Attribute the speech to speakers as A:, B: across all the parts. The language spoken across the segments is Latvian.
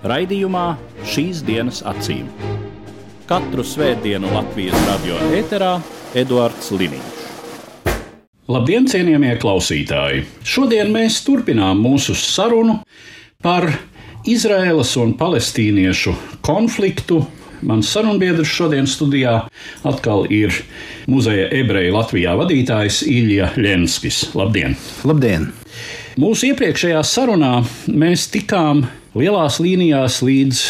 A: Raidījumā šīs dienas acīm. Katru svētdienu Latvijas radio eterā Eduards Liniņš. Labdien, cienījamie klausītāji! Šodien mēs turpinām mūsu sarunu par Izraēlas un palestīniešu konfliktu. Mans sarunbiedrs šodien studijā atkal ir muzeja ebreju Latvijā vadītājs Ilja Lenskis. Labdien!
B: Labdien!
A: Mūsu iepriekšējā sarunā mēs tikām lielās līnijās līdz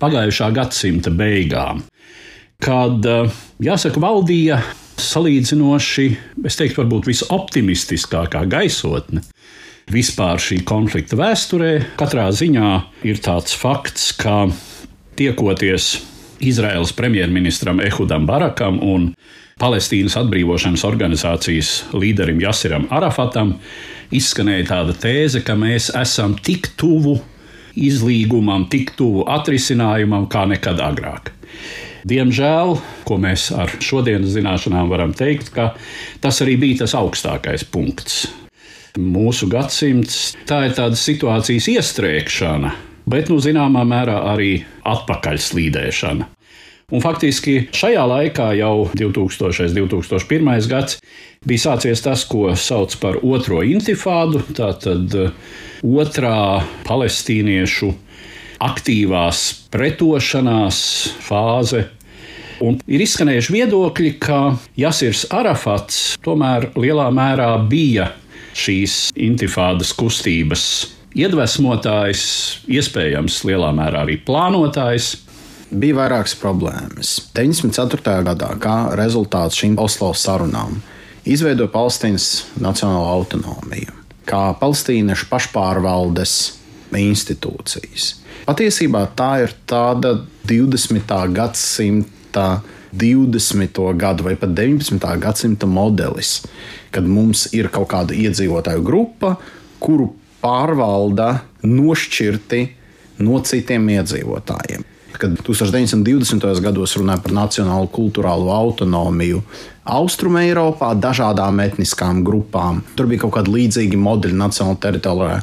A: pagājušā gadsimta beigām, kad, jāsaka, valdīja salīdzinoši, es teiktu, varbūt visoptimistiskākā gaisotne. Vispār šī konflikta vēsturē katrā ziņā ir tāds fakts, ka tiekoties Izraels premjerministram Ehudam Barakam un Palestīnas atbrīvošanas organizācijas līderim Jasiram Arafatam, izskanēja tāda tēze, ka mēs esam tik tuvu izlīgumam, tik tuvu atrisinājumam kā nekad agrāk. Diemžēl, ko mēs ar šodienas zināšanām varam teikt, ka tas arī bija tas augstākais punkts. Mūsu gadsimts tā ir tāda situācijas iestrēgšana, bet, nu, zināmā mērā arī atpakaļslīdēšana. Un faktiski šajā laikā, jau 2000. un 2001. gads, bija sācies tas, ko sauc par otro intifādu, tātad otrā palestīniešu aktīvās pretošanās fāze. Un ir izskanējuši viedokļi, ka Jasirs Arafats tomēr lielā mērā bija šīs intifādas kustības iedvesmotājs, iespējams, lielā mērā arī plānotājs.
B: Bija vairākas problēmas. 94. gadā, kā rezultāts šīm Oslo sarunām, izveidoja Palestīnas nacionālo autonomiju, kā palestīniešu pašpārvaldes institūcijas. Patiesībā tā ir tāda 20. gadsimta 20. gadu vai pat 19. gadsimta modelis, kad mums ir kaut kāda iedzīvotāju grupa, kuru pārvalda nošķirti no citiem iedzīvotājiem. Kad 1920. gados runāja par nacionālu kultūrālo autonomiju, Austrumē Eiropā dažādām etniskām grupām. Tur bija kaut kāda līdzīga modeļa nacionāla teritorijā.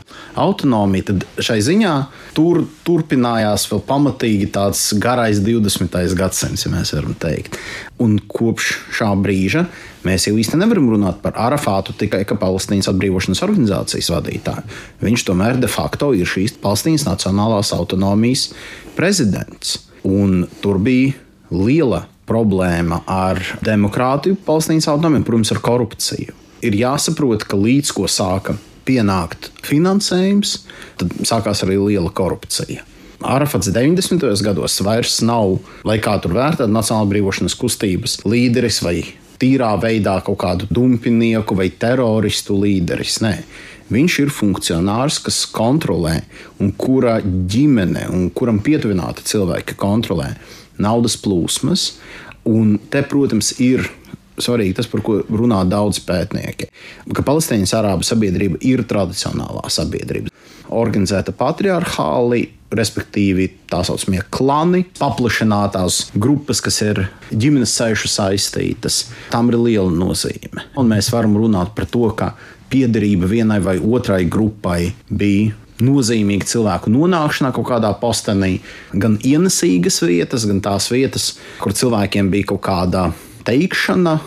B: Autonomija tad šai ziņā tur turpinājās vēl pamatīgi tāds garais 20. gadsimts, ja mēs varam teikt. Un kopš šā brīža mēs jau īsti nevaram runāt par Arafātu tikai kā Palestīnas atbrīvošanas organizācijas vadītāju. Viņš tomēr de facto ir šīs Palestīnas nacionālās autonomijas prezidents. Un tur bija liela problēma ar demokrātiju, Palestīnas autonomiju, protams, ar korupciju. Ir jāsaprot, ka līdz ko sāka pienākt finansējums, tad sākās arī liela korupcija. Arafats 90. gados vairs nav, lai kā tur vērtētu, Nacionālās brīvošanas kustības līderis vai tīrā veidā kaut kādu dumpinieku vai teroristu līderis. Nē. Viņš ir funkcionārs, kas kontrolē, un kura ģimene, un kuram pietuvināti cilvēki kontrolē naudas plūsmas. Un te, protams, ir svarīgi tas, par ko runā daudz pētnieki. Ka Palestīnas arābu sabiedrība ir tradicionālā sabiedrība. Organizēta patriarchāli, respektīvi tā saucamie klani, paplašinātās grupas, kas ir ģimenes sēžu saistītas. Tam ir liela nozīme. Un mēs varam runāt par to, ka piederība vienai vai otrai grupai bija nozīmīga cilvēku nonākšanā kaut kādā postenī, gan ienesīgas vietas, gan tās vietas, kur cilvēkiem bija kaut kāda teikšana,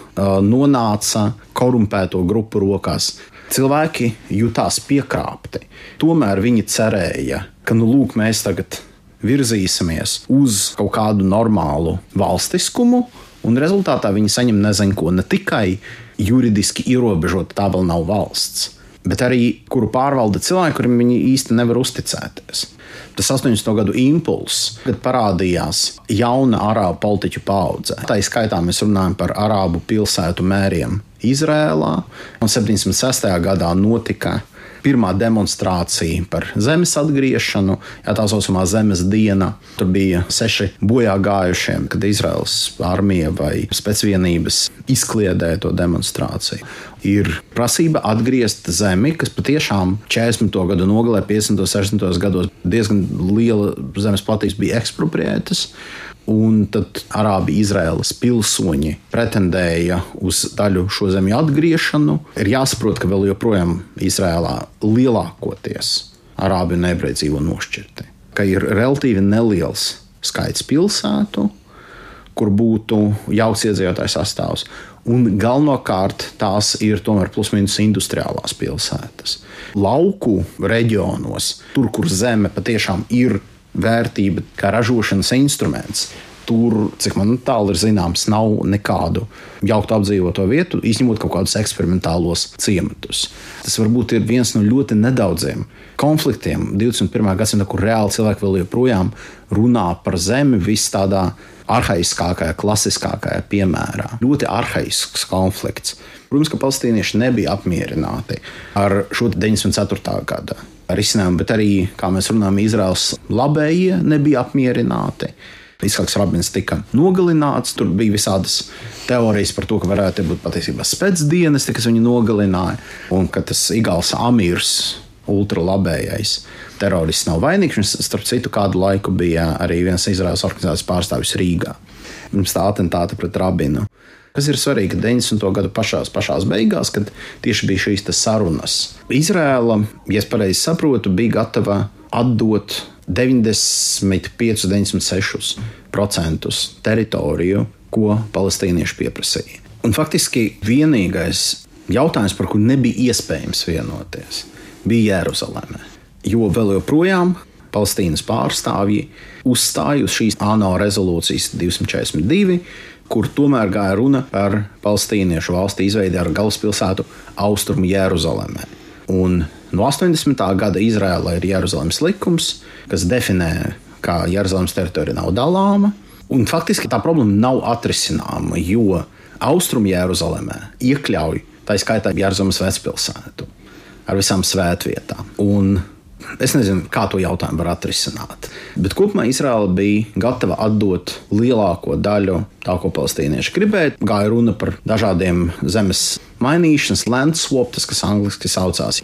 B: nonāca korumpēto grupu rokās. Cilvēki jutās piekrāpti. Tomēr viņi cerēja, ka nu, lūk, mēs tagad virzīsimies uz kaut kādu normālu valstiskumu, un rezultātā viņi saņem nezinu ko, ne tikai juridiski ierobežot, tā vēl nav valsts bet arī kuru pārvalda cilvēki, kuriem viņi īsti nevar uzticēties. Tas 80. gadu impulss, kad parādījās jauna arābu politiķu paudze. Tā izskaitā mēs runājam par arābu pilsētu mēriem Izrēlā, un 76. gadā notika pirmā demonstrācija par zemes atgriešanu, jā, tā saucamā zemes diena. Tur bija seši bojā gājušie, kad Izraels armija vai spēcvienības izkliedēja to demonstrāciju. Ir prasība atgriezt zemi, kas patiešām 40. gadu nogalē, 50. un 60. gados diezgan liela zemes platības bija ekspropriētas. Un tad Arābi Izraēlas pilsoņi pretendēja uz daļu šo zemju atgriešanu. Ir jāsaprot, ka vēl joprojām Izrēlā lielākoties arābi un ebreji dzīvo nošķirti. Ka ir relatīvi neliels skaits pilsētu, kur būtu jauks iedzīvotāju sastāvs. Un galvenokārt tās ir tomēr plus-minus industriālās pilsētas. Lauku reģionos, tur, kur zeme patiešām ir vērtība kā ražošanas instruments. Tur, cik man tālu ir zināms, nav nekādu jauktu apdzīvoto vietu, izņemot kaut kādus eksperimentālos ciematus. Tas varbūt ir viens no ļoti nedaudziem konfliktiem 21. gadsimtā, kur reāli cilvēki vēl joprojām runā par zemi vis tādā arhaiskākajā, klasiskākajā piemērā. Ļoti arhaisks konflikts. Protams, ka palestīnieši nebija apmierināti ar šo 94. Gada risinājumu, bet arī, kā mēs runājam, Izraels labējie nebija apmierināti. Izhaks Rabins tika nogalināts. Tur bija visādas teorijas par to, ka varētu būt patiesībā spēcdienesti, kas viņu nogalināja, un ka tas Igāls Amirs, ultralabējais terorists, nav vainīgs. Viņš, starp citu, kādu laiku bija arī viens Izraels organizācijas pārstāvis Rīgā pirms tā atentāta pret Rabinu. Kas ir svarīgi, ka 90. gada pašās, pašās beigās, kad tieši bija šīs sarunas, Izrēla, ja es pareizi saprotu, bija gatava atdot 95, 96% teritoriju, ko palestīnieši pieprasīja. Un faktiski vienīgais jautājums, par kuru nebija iespējams vienoties, bija Jeruzaleme. Jo vēl joprojām Palestīnas pārstāvji uzstāja uz šīs ANO rezolūcijas 242 kur tomēr gāja runa par palestīniešu valsti izveidi ar galvaspilsētu Austrumu Jeruzalemē. Un no 80. gada Izrēlā ir Jeruzalemes likums, kas definē, ka Jeruzalemes teritorija nav dalāma. Un faktiski tā problēma nav atrisināma, jo Austrumu Jeruzalemē iekļauj tā skaitā Jeruzalemes vecpilsētu ar visām svētvietām. Un Es nezinu, kā to jautājumu var atrisināt. Bet kopumā Izraela bija gatava atdot lielāko daļu tā, ko palestīnieši gribēja. Gāja runa par dažādiem zemes mainīšanas, land swap, tas, kas angļuiski saucās,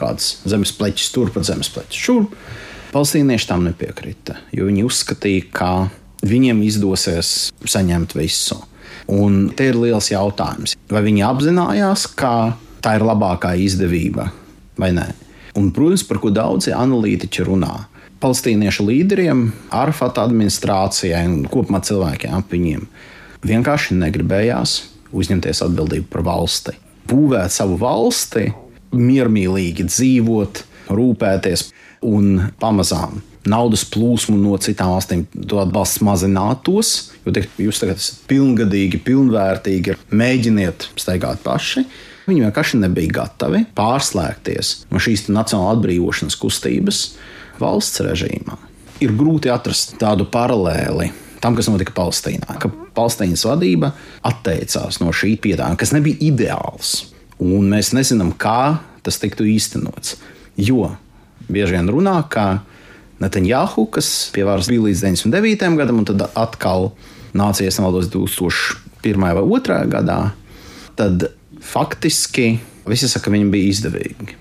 B: kāds zemes pleķis turpat, zemes pleķis šurp. Palestīnieši tam nepiekrita, jo viņi uzskatīja, ka viņiem izdosies saņemt visu. Un te ir liels jautājums, vai viņi apzinājās, ka tā ir labākā izdevība vai nē. Un, protams, par ko daudzi analītiķi runā. Palestīniešu līderiem, Arfata administrācijai un kopumā cilvēkiem ap viņiem vienkārši negribējās uzņemties atbildību par valsti. Būvēt savu valsti, miermīlīgi dzīvot, rūpēties un pamazām naudas plūsmu no citām valstīm, to atbalsts mazinātos. Jo te, jūs tagad esat pilngadīgi, pilnvērtīgi, mēģiniet steigāt paši. Viņi vienkārši nebija gatavi pārslēgties no šīs nacionāla atbrīvošanas kustības valsts režīmā. Ir grūti atrast tādu paralēli tam, kas notika Palestīnā. Ka Palestīnas vadība atteicās no šī piedāvājuma, kas nebija ideāls. Un mēs nezinām, kā tas tiktu īstenots. Jo bieži vien runā, ka Netanjahu, kas pie varas bija līdz 99. gadam, un tad atkal nācies nevaldos 2001. vai 2002. gadā, tad faktiski visi saka, ka viņam bija izdevīgi,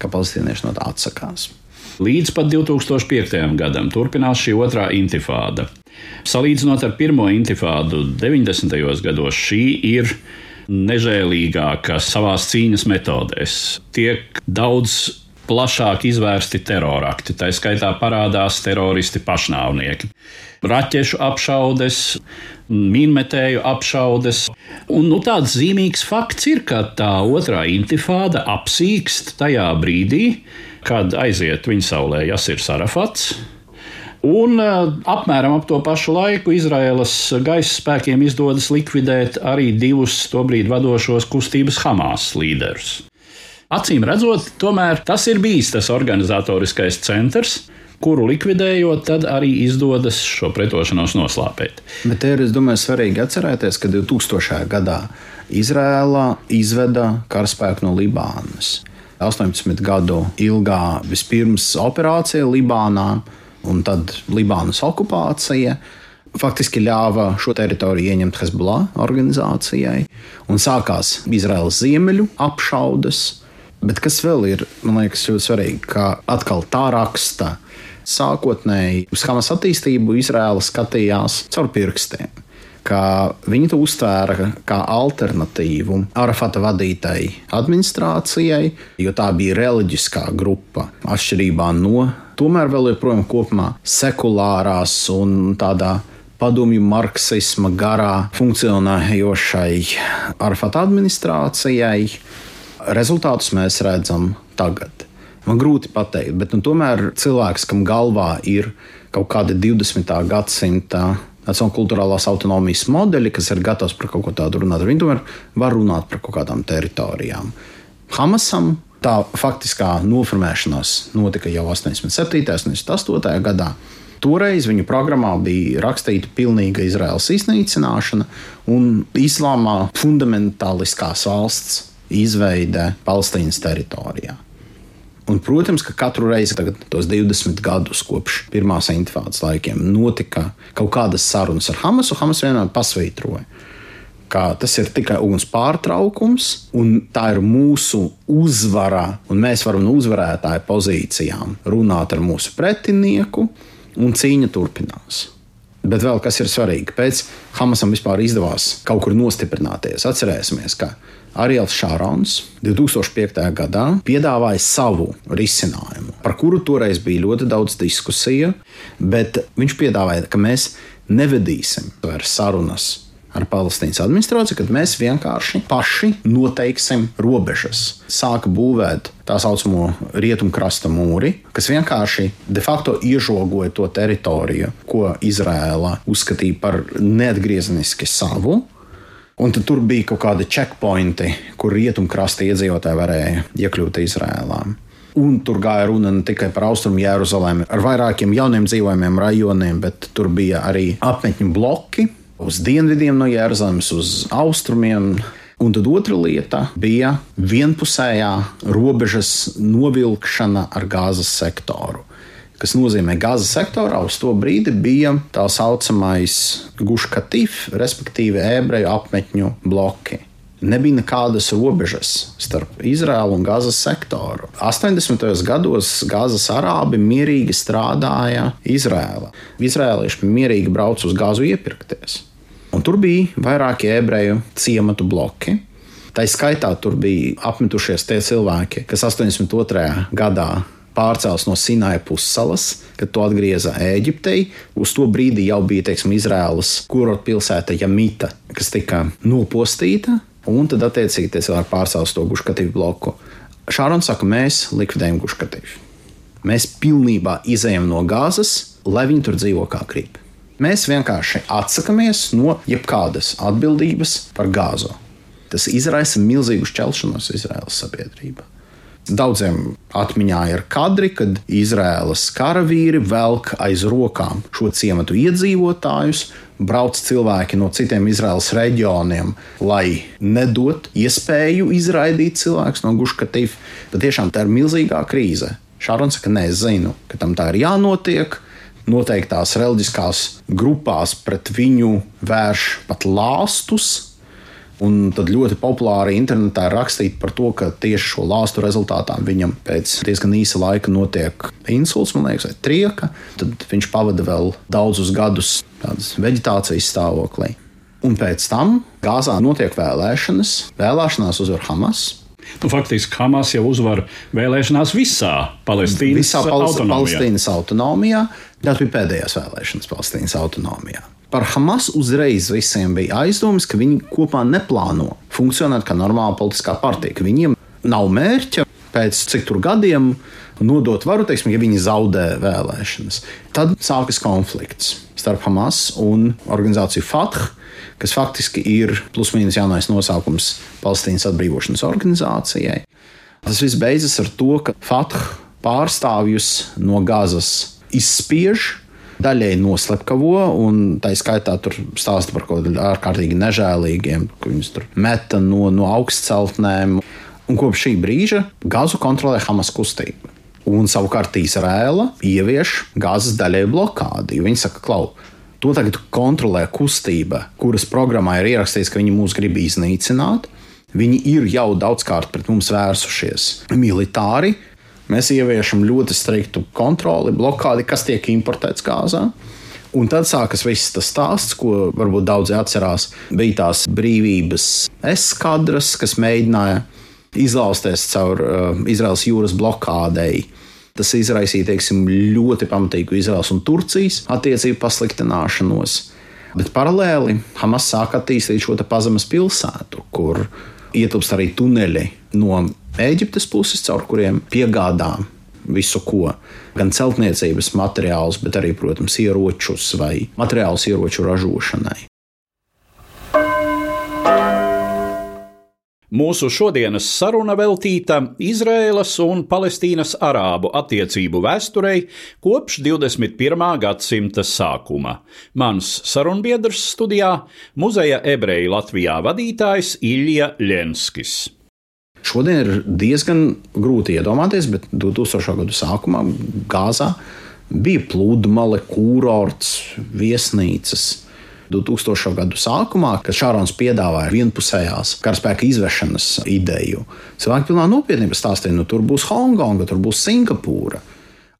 B: ka palestīnieši no tā atsakās.
A: Līdz pat 2005. gadam turpinās šī otrā intifāda. Salīdzinot ar pirmo intifādu 90. gados, šī ir nežēlīgāka savā cīņas metodēs. Tiek daudz plašāk izvērsti terorakti. Tā skaitā parādās teroristi pašnāvnieki. Raķešu apšaudes, mīnmetēju apšaudes. Un, nu, tāds zīmīgs fakts ir, ka tā otrā intifāda apsīkst tajā brīdī, kad aiziet viņa saulē Jasir Sarafats. Un uh, apmēram ap to pašu laiku Izraēlas gaisa spēkiem izdodas likvidēt arī divus tobrīd vadošos kustības Hamas līderus. Acīm redzot, tomēr tas ir bijis tas organizatoriskais centrs, kuru likvidējot, tad arī izdodas šo pretošanos noslāpēt.
B: Bet te ir, es domāju, svarīgi atcerēties, ka 2000. gadā Izrēlā izveda karaspēku no Libānas. 18 gadu ilgā vispirms operācija Libānā un tad Libānas okupācija faktiski ļāva šo teritoriju ieņemt Hezbollah organizācijai, un sākās Izraels ziemeļu apšaudes. Bet kas vēl ir, man liekas, ļoti svarīgi, ka atkal tā raksta sākotnēji uz Hamas attīstību Izraela skatījās caur pirkstiem. Viņi to uztvēra kā alternatīvu Arafata vadītai administrācijai, jo tā bija reliģiskā grupa, atšķirībā no tomēr vēl joprojām kopumā sekulārās un tādā padomju marksisma garā funkcionējošai Arfata administrācijai. Rezultātus mēs redzam tagad. Man grūti pateikt, bet nu, tomēr cilvēks, kam galvā ir kaut kāda 20. gadsimta nacionālās kultūrālās autonomijas modeļi, kas ir gatavs par kaut ko tādu runāt, viņi tomēr var runāt par kaut kādām teritorijām. Hamasam tā faktiskā noformēšanās notika jau 87. un 88. gadā. Toreiz viņu programmā bija rakstīta pilnīga Izraels iznīcināšana un islāmā fundamentāliskās valsts izveide Palestīnas teritorijā. Un, protams, ka katru reizi, tagad, tos 20 gadus kopš pirmās intifādas laikiem, notika kaut kādas sarunas ar Hamasu. Hamas vienmēr pasvītroja, ka tas ir tikai uguns pārtraukums, un tā ir mūsu uzvara, un mēs varam no uzvarētāja pozīcijām runāt ar mūsu pretinieku un cīņa turpinās. Bet vēl kas ir svarīgi, pēc Hamasam vispār izdevās kaut kur nostiprināties. Atcerēsimies, ka Ariels Šārons 2005. gadā piedāvāja savu risinājumu, par kuru toreiz bija ļoti daudz diskusiju, bet viņš piedāvāja, ka mēs nevedīsim vairs sarunas ar Palestīnas administrāciju, kad mēs vienkārši paši noteiksim robežas. Sāka būvēt tā saucamo rietumkrasta mūri, kas vienkārši de facto iežogoja to teritoriju, ko Izraela uzskatīja par neatgriezeniski savu. Un tur bija kaut kādi checkpointi, kur rietumkrasta iedzīvotāji varēja iekļūt Izrēlā. Un tur gāja runa ne tikai par austrumu Jeruzalemi, ar vairākiem jauniem dzīvojamiem rajoniem, bet tur bija arī apmetņu bloki, uz dienvidiem no Jēzus, uz austrumiem. Un tad otra lieta bija vienpusējā robežas novilkšana ar gāzes sektoru. Kas nozīmē, Gāzes sektorā uz to brīdi bija tā saucamais guškatīf, respektīvi ebreju apmetņu bloki nebija nekādas robežas starp Izraēlu un Gāzes sektoru. 80. gados Gāzes arābi mierīgi strādāja Izrēlā. Izrēlieši mierīgi brauca uz Gāzu iepirkties. Un tur bija vairāki ebreju ciematu bloki. Tā skaitā tur bija apmetušies tie cilvēki, kas 82. gadā pārcēlās no Sinaja pussalas, kad to atgrieza Eģiptei. Uz to brīdi jau bija teiksim, Izraēlas kurorta pilsēta Jamita, kas tika nopostīta, un tad attiecīgi tie cilvēki pārcēlās to guškatīvu bloku. Šārons saka, mēs likvidējam guškatīvu. Mēs pilnībā izējām no gāzes, lai viņi tur dzīvo kā grib. Mēs vienkārši atsakāmies no jebkādas atbildības par gāzu. Tas izraisa milzīgu šķelšanos Izraēlas sabiedrībā. Daudziem atmiņā ir kadri, kad Izraēlas karavīri velk aiz rokām šo ciematu iedzīvotājus, brauc cilvēki no citiem Izraēlas reģioniem, lai nedot iespēju izraidīt cilvēkus no Guškatīva. Patiešām tā ir milzīgā krīze. Šārons saka, nē, es zinu, ka tam tā ir jānotiek noteiktās reliģiskās grupās pret viņu vērš pat lāstus. Un tad ļoti populāri internetā ir rakstīt par to, ka tieši šo lāstu rezultātā viņam pēc diezgan īsa laika notiek insults, man liekas, vai trieka. Tad viņš pavada vēl daudzus gadus vegetācijas stāvoklī. Un pēc tam Gāzā notiek vēlēšanas. Vēlēšanās uzvar Hamas.
A: Nu, faktiski Hamas jau uzvar vēlēšanās visā Palestīnas,
B: visā
A: autonomijā.
B: Palestīnas autonomijā. Tas bija pēdējās vēlēšanas Palestīnas autonomijā. Par Hamas uzreiz visiem bija aizdomas, ka viņi kopā neplāno funkcionēt kā normāla politiskā partija, ka viņiem nav mērķa pēc cik tur gadiem nodot varu, teiksim, ja viņi zaudē vēlēšanas. Tad sākas konflikts starp Hamas un organizāciju Fatah kas faktiski ir plus-mínus jaunais nosaukums Palestīnas atbrīvošanas organizācijai. Tas viss beidzas ar to, ka Fatah pārstāvjus no Gāzes izspiež, daļēji noslepkavo, un tā skaitā tur stāsta par kaut kādiem ārkārtīgi nežēlīgiem, ka viņus tur meta no, no augstceltnēm. Un kopš šī brīža Gazu kontrolē Hamas kustība. Un savukārt Izraela ievieš Gazas daļai blokādi. Viņi saka, klau, to tagad kontrolē kustība, kuras programmā ir ierakstīts, ka viņi mūs grib iznīcināt. Viņi ir jau daudzkārt pret mums vērsušies militāri. Mēs ieviešam ļoti striktu kontroli, blokādi, kas tiek importēts Gāzā. Un tad sākas viss tas stāsts, ko varbūt daudzi atcerās. Bija tās brīvības eskadras, kas mēģināja izlausties caur uh, Izraels jūras blokādei. Tas izraisīja teiksim, ļoti pamatīgu Izraels un Turcijas attiecību pasliktināšanos. Bet paralēli Hamas sāk attīstīt šo pazemes pilsētu, kur ietilpst arī tuneļi no Eģiptes puses, caur kuriem piegādā visu ko. Gan celtniecības materiālus, bet arī, protams, ieročus vai materiālus ieroču ražošanai.
A: Mūsu šodienas saruna veltīta Izraēlas un Palestīnas arābu attiecību vēsturei kopš 21. gadsimta sākuma. Mans sarunbiedrs studijā - muzeja ebreju Latvijā vadītājs Ilja Ļenskis.
B: Šodien ir diezgan grūti iedomāties, bet 2000. gadu sākumā Gāzā bija pludmale, kūrorts, viesnīcas. 2000. gadu sākumā, kad Šārons piedāvāja vienpusējās karaspēka izvešanas ideju, cilvēki pilnā nopietnībā stāstīja, ka nu, tur būs Hongkonga, tur būs Singapūra.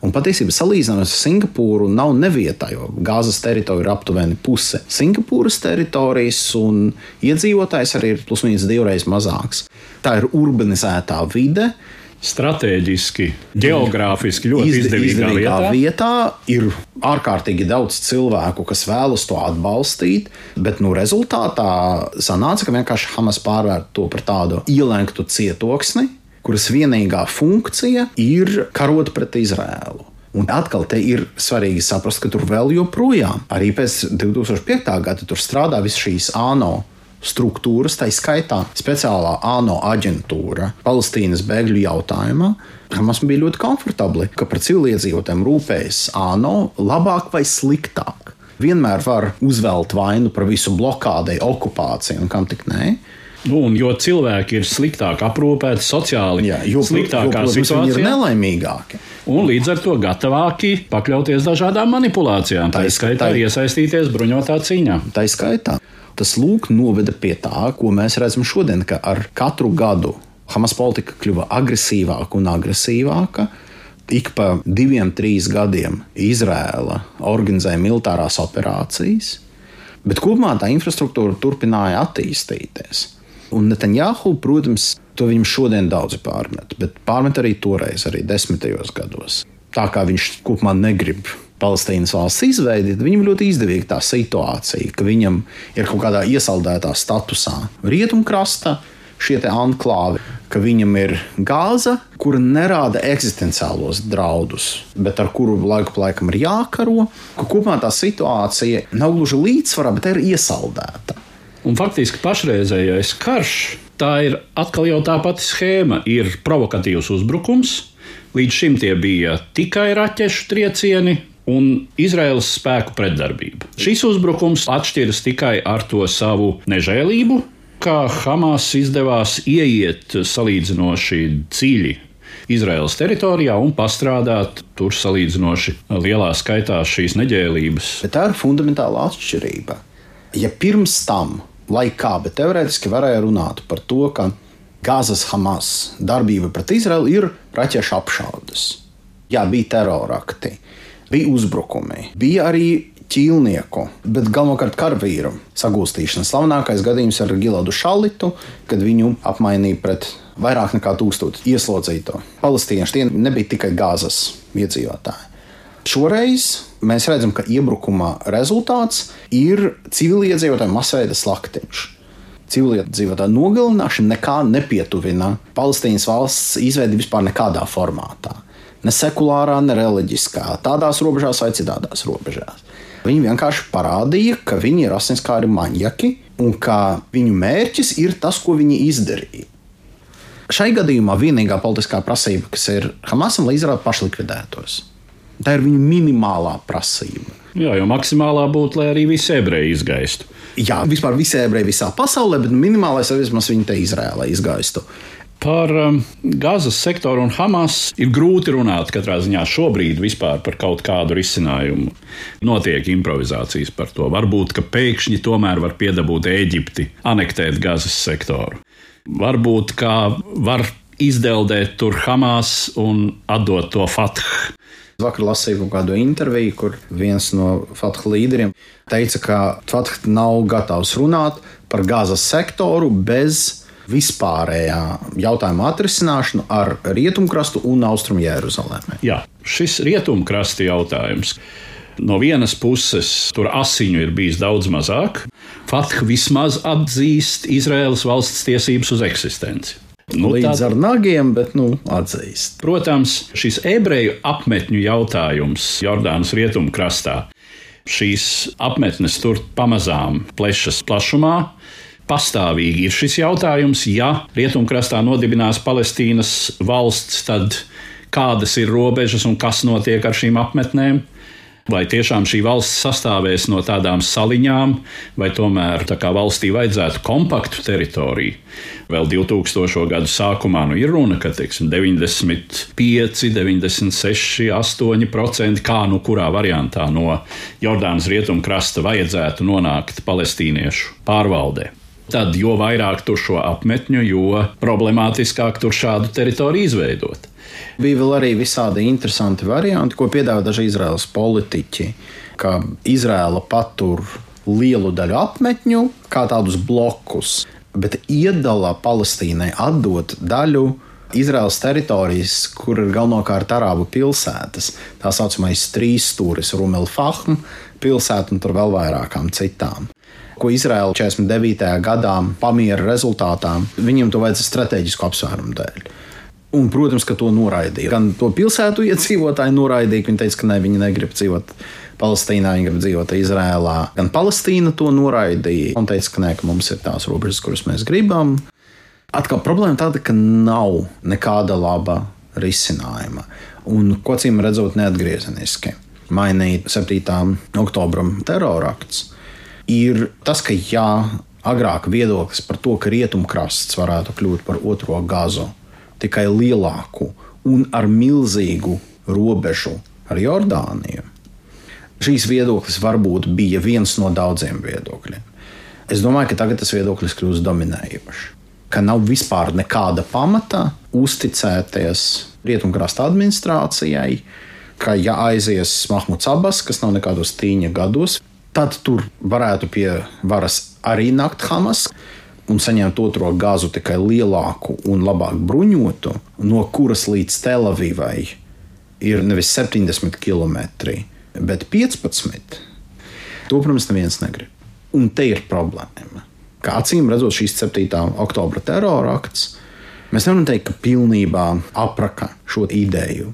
B: Un patiesībā salīdzinot ar Singapūru, nav nevietā, jo Gāzes teritorija ir aptuveni puse Singapūras teritorijas, un iedzīvotājs arī ir plus mīnus divreiz mazāks. Tā ir urbanizētā vide.
A: Stratēģiski, geogrāfiski ļoti
B: Izde-
A: izdevīgā
B: izdevīgā
A: vietā.
B: vietā ir ārkārtīgi daudz cilvēku, kas vēlas to atbalstīt, bet nu, rezultātā sanāca, ka vienkārši Hamas pārvērt to par tādu ielenktu cietoksni, kuras vienīgā funkcija ir karot pret Izrēlu. Un atkal te ir svarīgi saprast, ka tur vēl joprojām, arī pēc 2005. gada, tur strādā visas šīs ANO struktūras, tā skaitā speciālā ANO aģentūra Palestīnas bēgļu jautājumā. Hamas bija ļoti komfortabli, ka par civiliedzīvotājiem rūpējas ANO labāk vai sliktāk. Vienmēr var uzvelt vainu par visu blokādei, okupāciju un kam tik nē.
A: Nu, un jo cilvēki ir sliktāk aprūpēti, sociāli
B: Jā, jo,
A: sliktākā
B: jo, viņi ir
A: situācijā,
B: nelaimīgāki.
A: un līdz ar to gatavāki pakļauties dažādām manipulācijām, tā
B: Tā-
A: izskaitā
B: tā-
A: iesaistīties bruņotā cīņā.
B: Tā skaitā. Tas lūk, noveda pie tā, ko mēs redzam šodien, ka ar katru gadu Hamas politika kļuva agresīvāka un agresīvāka. Ik pa diviem, trīs gadiem Izrēla organizēja militārās operācijas, bet kopumā tā infrastruktūra turpināja attīstīties. Un Netanjahu, protams, to viņam šodien daudzi pārmet, bet pārmet arī toreiz, arī desmitajos gados. Tā kā viņš kopumā negrib Palestīnas valsts izveidi, tad viņam ļoti izdevīga tā situācija, ka viņam ir kaut kādā iesaldētā statusā rietumkrasta šie anklāvi, ka viņam ir gāza, kura nerāda eksistenciālos draudus, bet ar kuru laiku pa laikam ir jākaro, ka kopumā tā situācija nav gluži līdzsvarā, bet ir iesaldēta.
A: Un faktiski pašreizējais karš, tā ir atkal jau tā pati schēma. Ir provokatīvs uzbrukums, līdz šim tie bija tikai raķešu triecieni. Un Izraels spēku pretdarbība. Šis uzbrukums atšķiras tikai ar to savu nežēlību, kā Hamas izdevās ieiet salīdzinoši dziļi Izraels teritorijā un pastrādāt tur salīdzinoši lielā skaitā šīs neģēlības.
B: Bet tā ir fundamentāla atšķirība. Ja pirms tam, lai kā, bet teorētiski varēja runāt par to, ka Gāzes Hamas darbība pret Izraelu ir raķešu apšaudes. Jā, bija terorakti, bija uzbrukumi, bija arī ķīlnieku, bet galvenokārt karavīru sagūstīšana. Slavenākais gadījums ar Giladu Šalitu, kad viņu apmainīja pret vairāk nekā tūkstošu ieslodzīto. Palestīnieši tie nebija tikai Gāzes iedzīvotāji. Šoreiz mēs redzam, ka iebrukuma rezultāts ir civiliedzīvotāju masveida slaktiņš. Civiliedzīvotāju nogalināšana nekā nepietuvina Palestīnas valsts izveidi vispār nekādā formātā. Ne sekulārā, ne reliģiskā, tādās robežās vai citādās robežās. Viņi vienkārši parādīja, ka viņi ir asinskāri maņķi un ka viņu mērķis ir tas, ko viņi izdarīja. Šai gadījumā vienīgā politiskā prasība, kas ir Hamasam, lai Izraela pašlikvidētos. Tā ir viņa minimālā prasība.
A: Jā, jo maksimālā būtu, lai arī visi ebreji izgaistu.
B: Jā, vispār visi ebreji visā pasaulē, bet minimālais ir vismaz viņa te Izrēlē izgaistu.
A: Par um, Gāzes sektoru un Hamas ir grūti runāt katrā ziņā šobrīd vispār par kaut kādu risinājumu. Notiek improvizācijas par to. Varbūt, ka pēkšņi tomēr var piedabūt Eģipti, anektēt Gāzes sektoru. Varbūt, ka var izdeldēt tur Hamas un atdot to Fatah.
B: Vakar lasīju kādu interviju, kur viens no Fatah līderiem teica, ka Fatah nav gatavs runāt par Gāzes sektoru bez vispārējā jautājuma atrisināšanu ar rietumkrastu un austrumu Jeruzalemi.
A: Jā, šis rietumkrasta jautājums. No vienas puses, tur asiņu ir bijis daudz mazāk. Fatah vismaz atzīst Izraēlas valsts tiesības uz eksistenci.
B: Nu, Līdz tad, ar nagiem, bet nu, atzīst.
A: Protams, šis ebreju apmetņu jautājums Jordānas rietumkrastā. Šīs apmetnes tur pamazām plešas plašumā, pastāvīgi ir šis jautājums. Ja rietumkrastā nodibinās Palestīnas valsts, tad kādas ir robežas un kas notiek ar šīm apmetnēm? Vai tiešām šī valsts sastāvēs no tādām saliņām, vai tomēr tā valstī vajadzētu kompaktu teritoriju? Vēl 2000. gadu sākumā nu, ir runa, ka teiksim, 95, 96, 8% kā nu kurā variantā no Jordānas rietumkrasta vajadzētu nonākt palestīniešu pārvaldē tad jo vairāk tur šo apmetņu, jo problemātiskāk tur šādu teritoriju izveidot.
B: Bija vēl arī visādi interesanti varianti, ko piedāvā daži Izraels politiķi, ka Izraela patur lielu daļu apmetņu kā tādus blokus, bet iedala Palestīnai atdot daļu Izraels teritorijas, kur ir galvenokārt arābu pilsētas. Tā saucamais trīs stūris, Rumelfahm pilsēta un tur vēl vairākām citām ko Izraela 49. gadā pamiera rezultātā, viņiem to vajadzēja strateģisku apsvērumu dēļ. Un, protams, ka to noraidīja. Gan to pilsētu iedzīvotāji noraidīja, viņi teica, ka ne, viņi negrib dzīvot Palestīnā, viņi grib dzīvot Izrēlā. Gan Palestīna to noraidīja un teica, ka, nē, ka mums ir tās robežas, kuras mēs gribam. Atkal problēma tāda, ka nav nekāda laba risinājuma. Un, ko cīm redzot, neatgriezeniski mainīt 7. oktobra terorakts ir tas, ka jā, agrāk viedoklis par to, ka rietumkrasts varētu kļūt par otro gāzu, tikai lielāku un ar milzīgu robežu ar Jordāniju. Šīs viedoklis varbūt bija viens no daudziem viedokļiem. Es domāju, ka tagad tas viedoklis kļūst dominējošs. Ka nav vispār nekāda pamata uzticēties rietumkrasta administrācijai, ka ja aizies Mahmuds Abbas, kas nav nekādos tīņa gados, Tad tur varētu pie varas arī nākt Hamas un saņemt otro gāzu tikai lielāku un labāk bruņotu, no kuras līdz Telavivai ir nevis 70 km, bet 15. To, protams, neviens negrib. Un te ir problēma. Kā acīm redzot, šīs 7. oktobra terora akts, mēs nevaram teikt, ka pilnībā apraka šo ideju,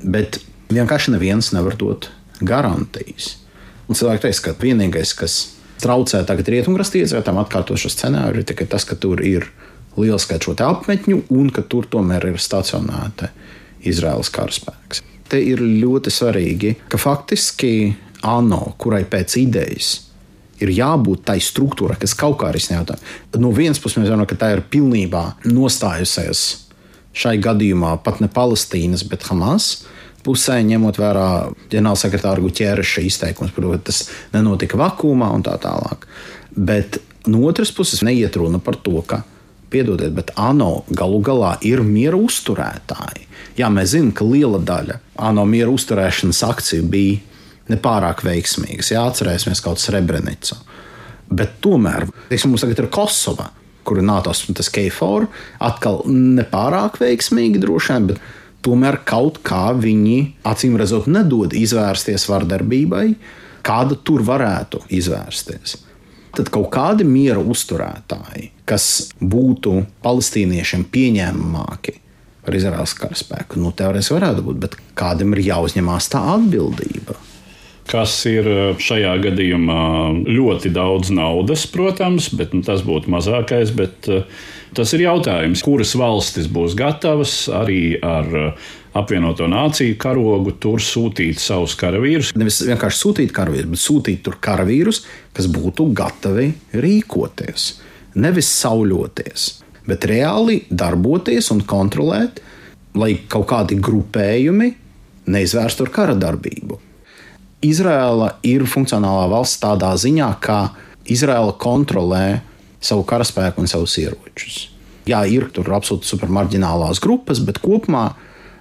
B: bet vienkārši neviens nevar dot garantijas. Un cilvēki teiks, ka vienīgais, kas traucē tagad rietumkrasta iedzīvotājiem atkārtot šo scenāriju, tikai tas, ka tur ir liels skaits šo apmetņu un ka tur tomēr ir stacionēta Izraels karaspēks. Te ir ļoti svarīgi, ka faktiski ANO, kurai pēc idejas ir jābūt tai struktūrai, kas kaut kā risina jautājumu. No vienas puses, mēs zinām, ka tā ir pilnībā nostājusies šai gadījumā pat ne Palestīnas, bet Hamas pusē, ņemot vērā ģenerālsekretāra Guķēreša izteikums, protams, tas nenotika vakumā un tā tālāk. Bet no otras puses, neiet runa par to, ka, piedodiet, bet ANO galu galā ir miera uzturētāji. Jā, mēs zinām, ka liela daļa ANO miera uzturēšanas akciju bija nepārāk veiksmīgas. Jā, atcerēsimies kaut kas Rebrenica. Bet tomēr, teiksim, mums tagad ir Kosova, kur ir NATO un tas KFOR, atkal nepārāk veiksmīgi droši vien, tomēr kaut kā viņi acīm redzot nedod izvērsties vardarbībai, kāda tur varētu izvērsties. Tad kaut kādi miera uzturētāji, kas būtu palestīniešiem pieņēmamāki par Izraels karaspēku, nu, teorētiski varētu būt, bet kādam ir jāuzņemās tā atbildība
A: kas ir eh, šajā gadījumā ļoti daudz naudas, protams, bet nu, tas būtu mazākais. Bet, uh, Tas ir jautājums, kuras valstis būs gatavas arī ar uh, apvienoto nāciju karogu tur sūtīt savus karavīrus.
B: Nevis vienkārši sūtīt karavīrus, bet sūtīt tur karavīrus, kas būtu gatavi rīkoties, nevis sauļoties. bet reāli darboties un kontrolēt, lai kaut kādi grupējumi neizvērstu ar kara darbību. Izraela ir funkcionālā valsts tādā ziņā, ka Izraela kontrolē savu karaspēku un savus ieročus. Jā, ir tur absolūti supermarģinālās grupas, bet kopumā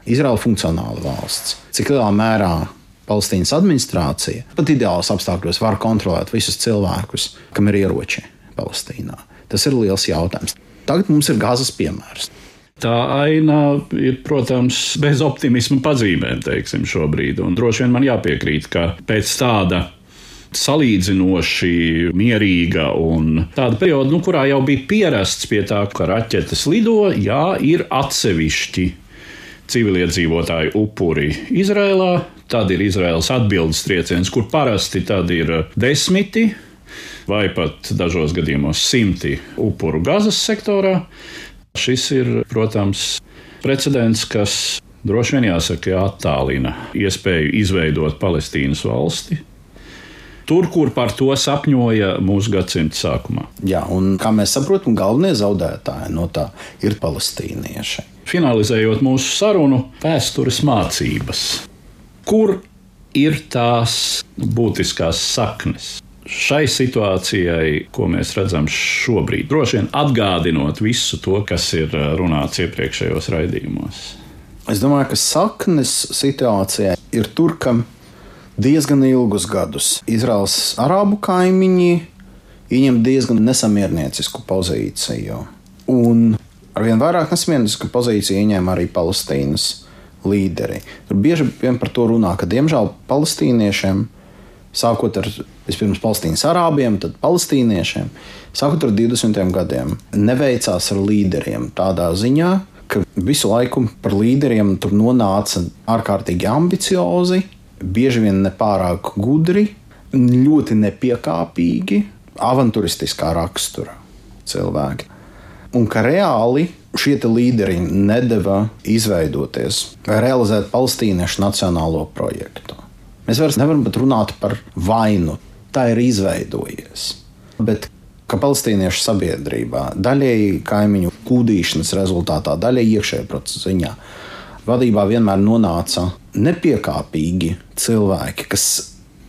B: Izraela ir funkcionāla valsts. Cik lielā mērā Palestīnas administrācija pat ideālos apstākļos var kontrolēt visus cilvēkus, kam ir ieroči Palestīnā? Tas ir liels jautājums. Tagad mums ir gāzes piemērs.
A: Tā aina ir, protams, bez optimisma pazīmēm, teiksim, šobrīd. Un droši vien man jāpiekrīt, ka pēc tāda salīdzinoši mierīga un tāda perioda, nu, kurā jau bija pierasts pie tā, ka raķetes lido, jā, ir atsevišķi civiliedzīvotāju upuri Izrēlā. Tad ir Izraels atbildes trieciens, kur parasti tad ir desmiti vai pat dažos gadījumos simti upuru Gazas sektorā. Šis ir, protams, precedents, kas droši vien jāsaka, attālina iespēju izveidot Palestīnas valsti. Tur, kur par to sapņoja mūsu gadsimta sākumā.
B: Jā, un kā mēs saprotam, galvenie zaudētāji no tā ir palestīnieši.
A: Finalizējot mūsu sarunu, vēstures mācības. Kur ir tās būtiskās saknes? Šai situācijai, ko mēs redzam šobrīd, droši vien atgādinot visu to, kas ir runāts iepriekšējos raidījumos.
B: Es domāju, ka saknes situācijai ir tur, ka diezgan ilgus gadus Izraels arābu kaimiņi ieņem diezgan nesamierniecisku pozīciju. Un arvien vairāk nesamierniecisku pozīciju ieņēma arī Palestīnas līderi. Tur bieži vien par to runā, ka diemžēl palestīniešiem sākot ar vispirms Palestīnas arābiem, tad palestīniešiem, sākot ar 20. gadiem, neveicās ar līderiem tādā ziņā, ka visu laiku par līderiem tur nonāca ārkārtīgi ambiciozi, bieži vien nepārāk gudri, ļoti nepiekāpīgi, avantūristiskā rakstura cilvēki. Un ka reāli šie līderi nedeva izveidoties realizēt palestīniešu nacionālo projektu. Mēs vairs nevaram pat runāt par vainu. Tā ir izveidojies. Bet ka palestīniešu sabiedrībā daļēji kaimiņu kūdīšanas rezultātā, daļēji iekšējā procesa ziņā, vadībā vienmēr nonāca nepiekāpīgi cilvēki, kas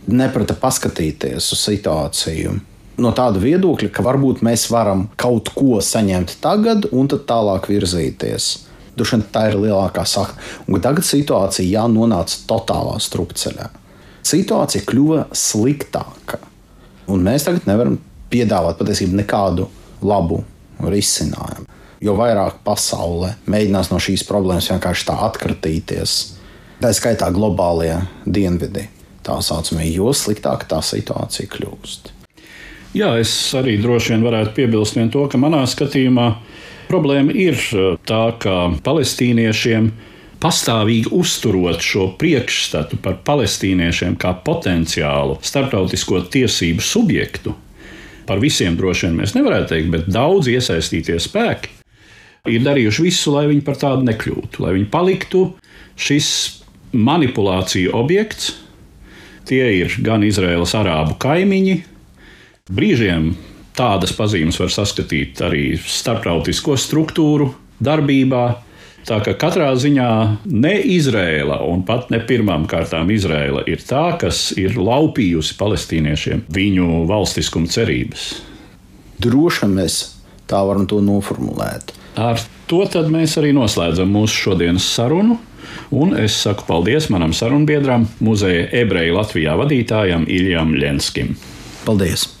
B: neprata paskatīties uz situāciju. No tāda viedokļa, ka varbūt mēs varam kaut ko saņemt tagad, un tad tālāk virzīties. Dušana tā ir lielākā sakna. Un tagad situācija jānonāca totālā strupceļā situācija kļuva sliktāka. Un mēs tagad nevaram piedāvāt patiesībā nekādu labu risinājumu. Jo vairāk pasaule mēģinās no šīs problēmas vienkārši tā atkratīties, tā skaitā globālie dienvidi, tā saucamie, jo sliktāka tā situācija kļūst.
A: Jā, es arī droši vien varētu piebilst vien to, ka manā skatījumā problēma ir tā, ka palestīniešiem ir pastāvīgi uzturot šo priekšstatu par palestīniešiem kā potenciālu starptautisko tiesību subjektu, par visiem droši vien mēs nevarētu teikt, bet daudz iesaistītie spēki ir darījuši visu, lai viņi par tādu nekļūtu, lai viņi paliktu. Šis manipulāciju objekts. Tie ir gan Izraēlas arābu kaimiņi, brīžiem tādas pazīmes var saskatīt arī starptautisko struktūru darbībā, Tā ka katrā ziņā ne Izrēla, un pat ne pirmām kārtām Izrēla, ir tā, kas ir laupījusi palestīniešiem viņu valstiskuma cerības.
B: Droši mēs tā varam to noformulēt.
A: Ar to mēs arī noslēdzam mūsu šodienas sarunu. Un es saku paldies manam sarunbiedram, muzeja ebreju Latvijā vadītājam Iljam Ļenskim.
B: Paldies!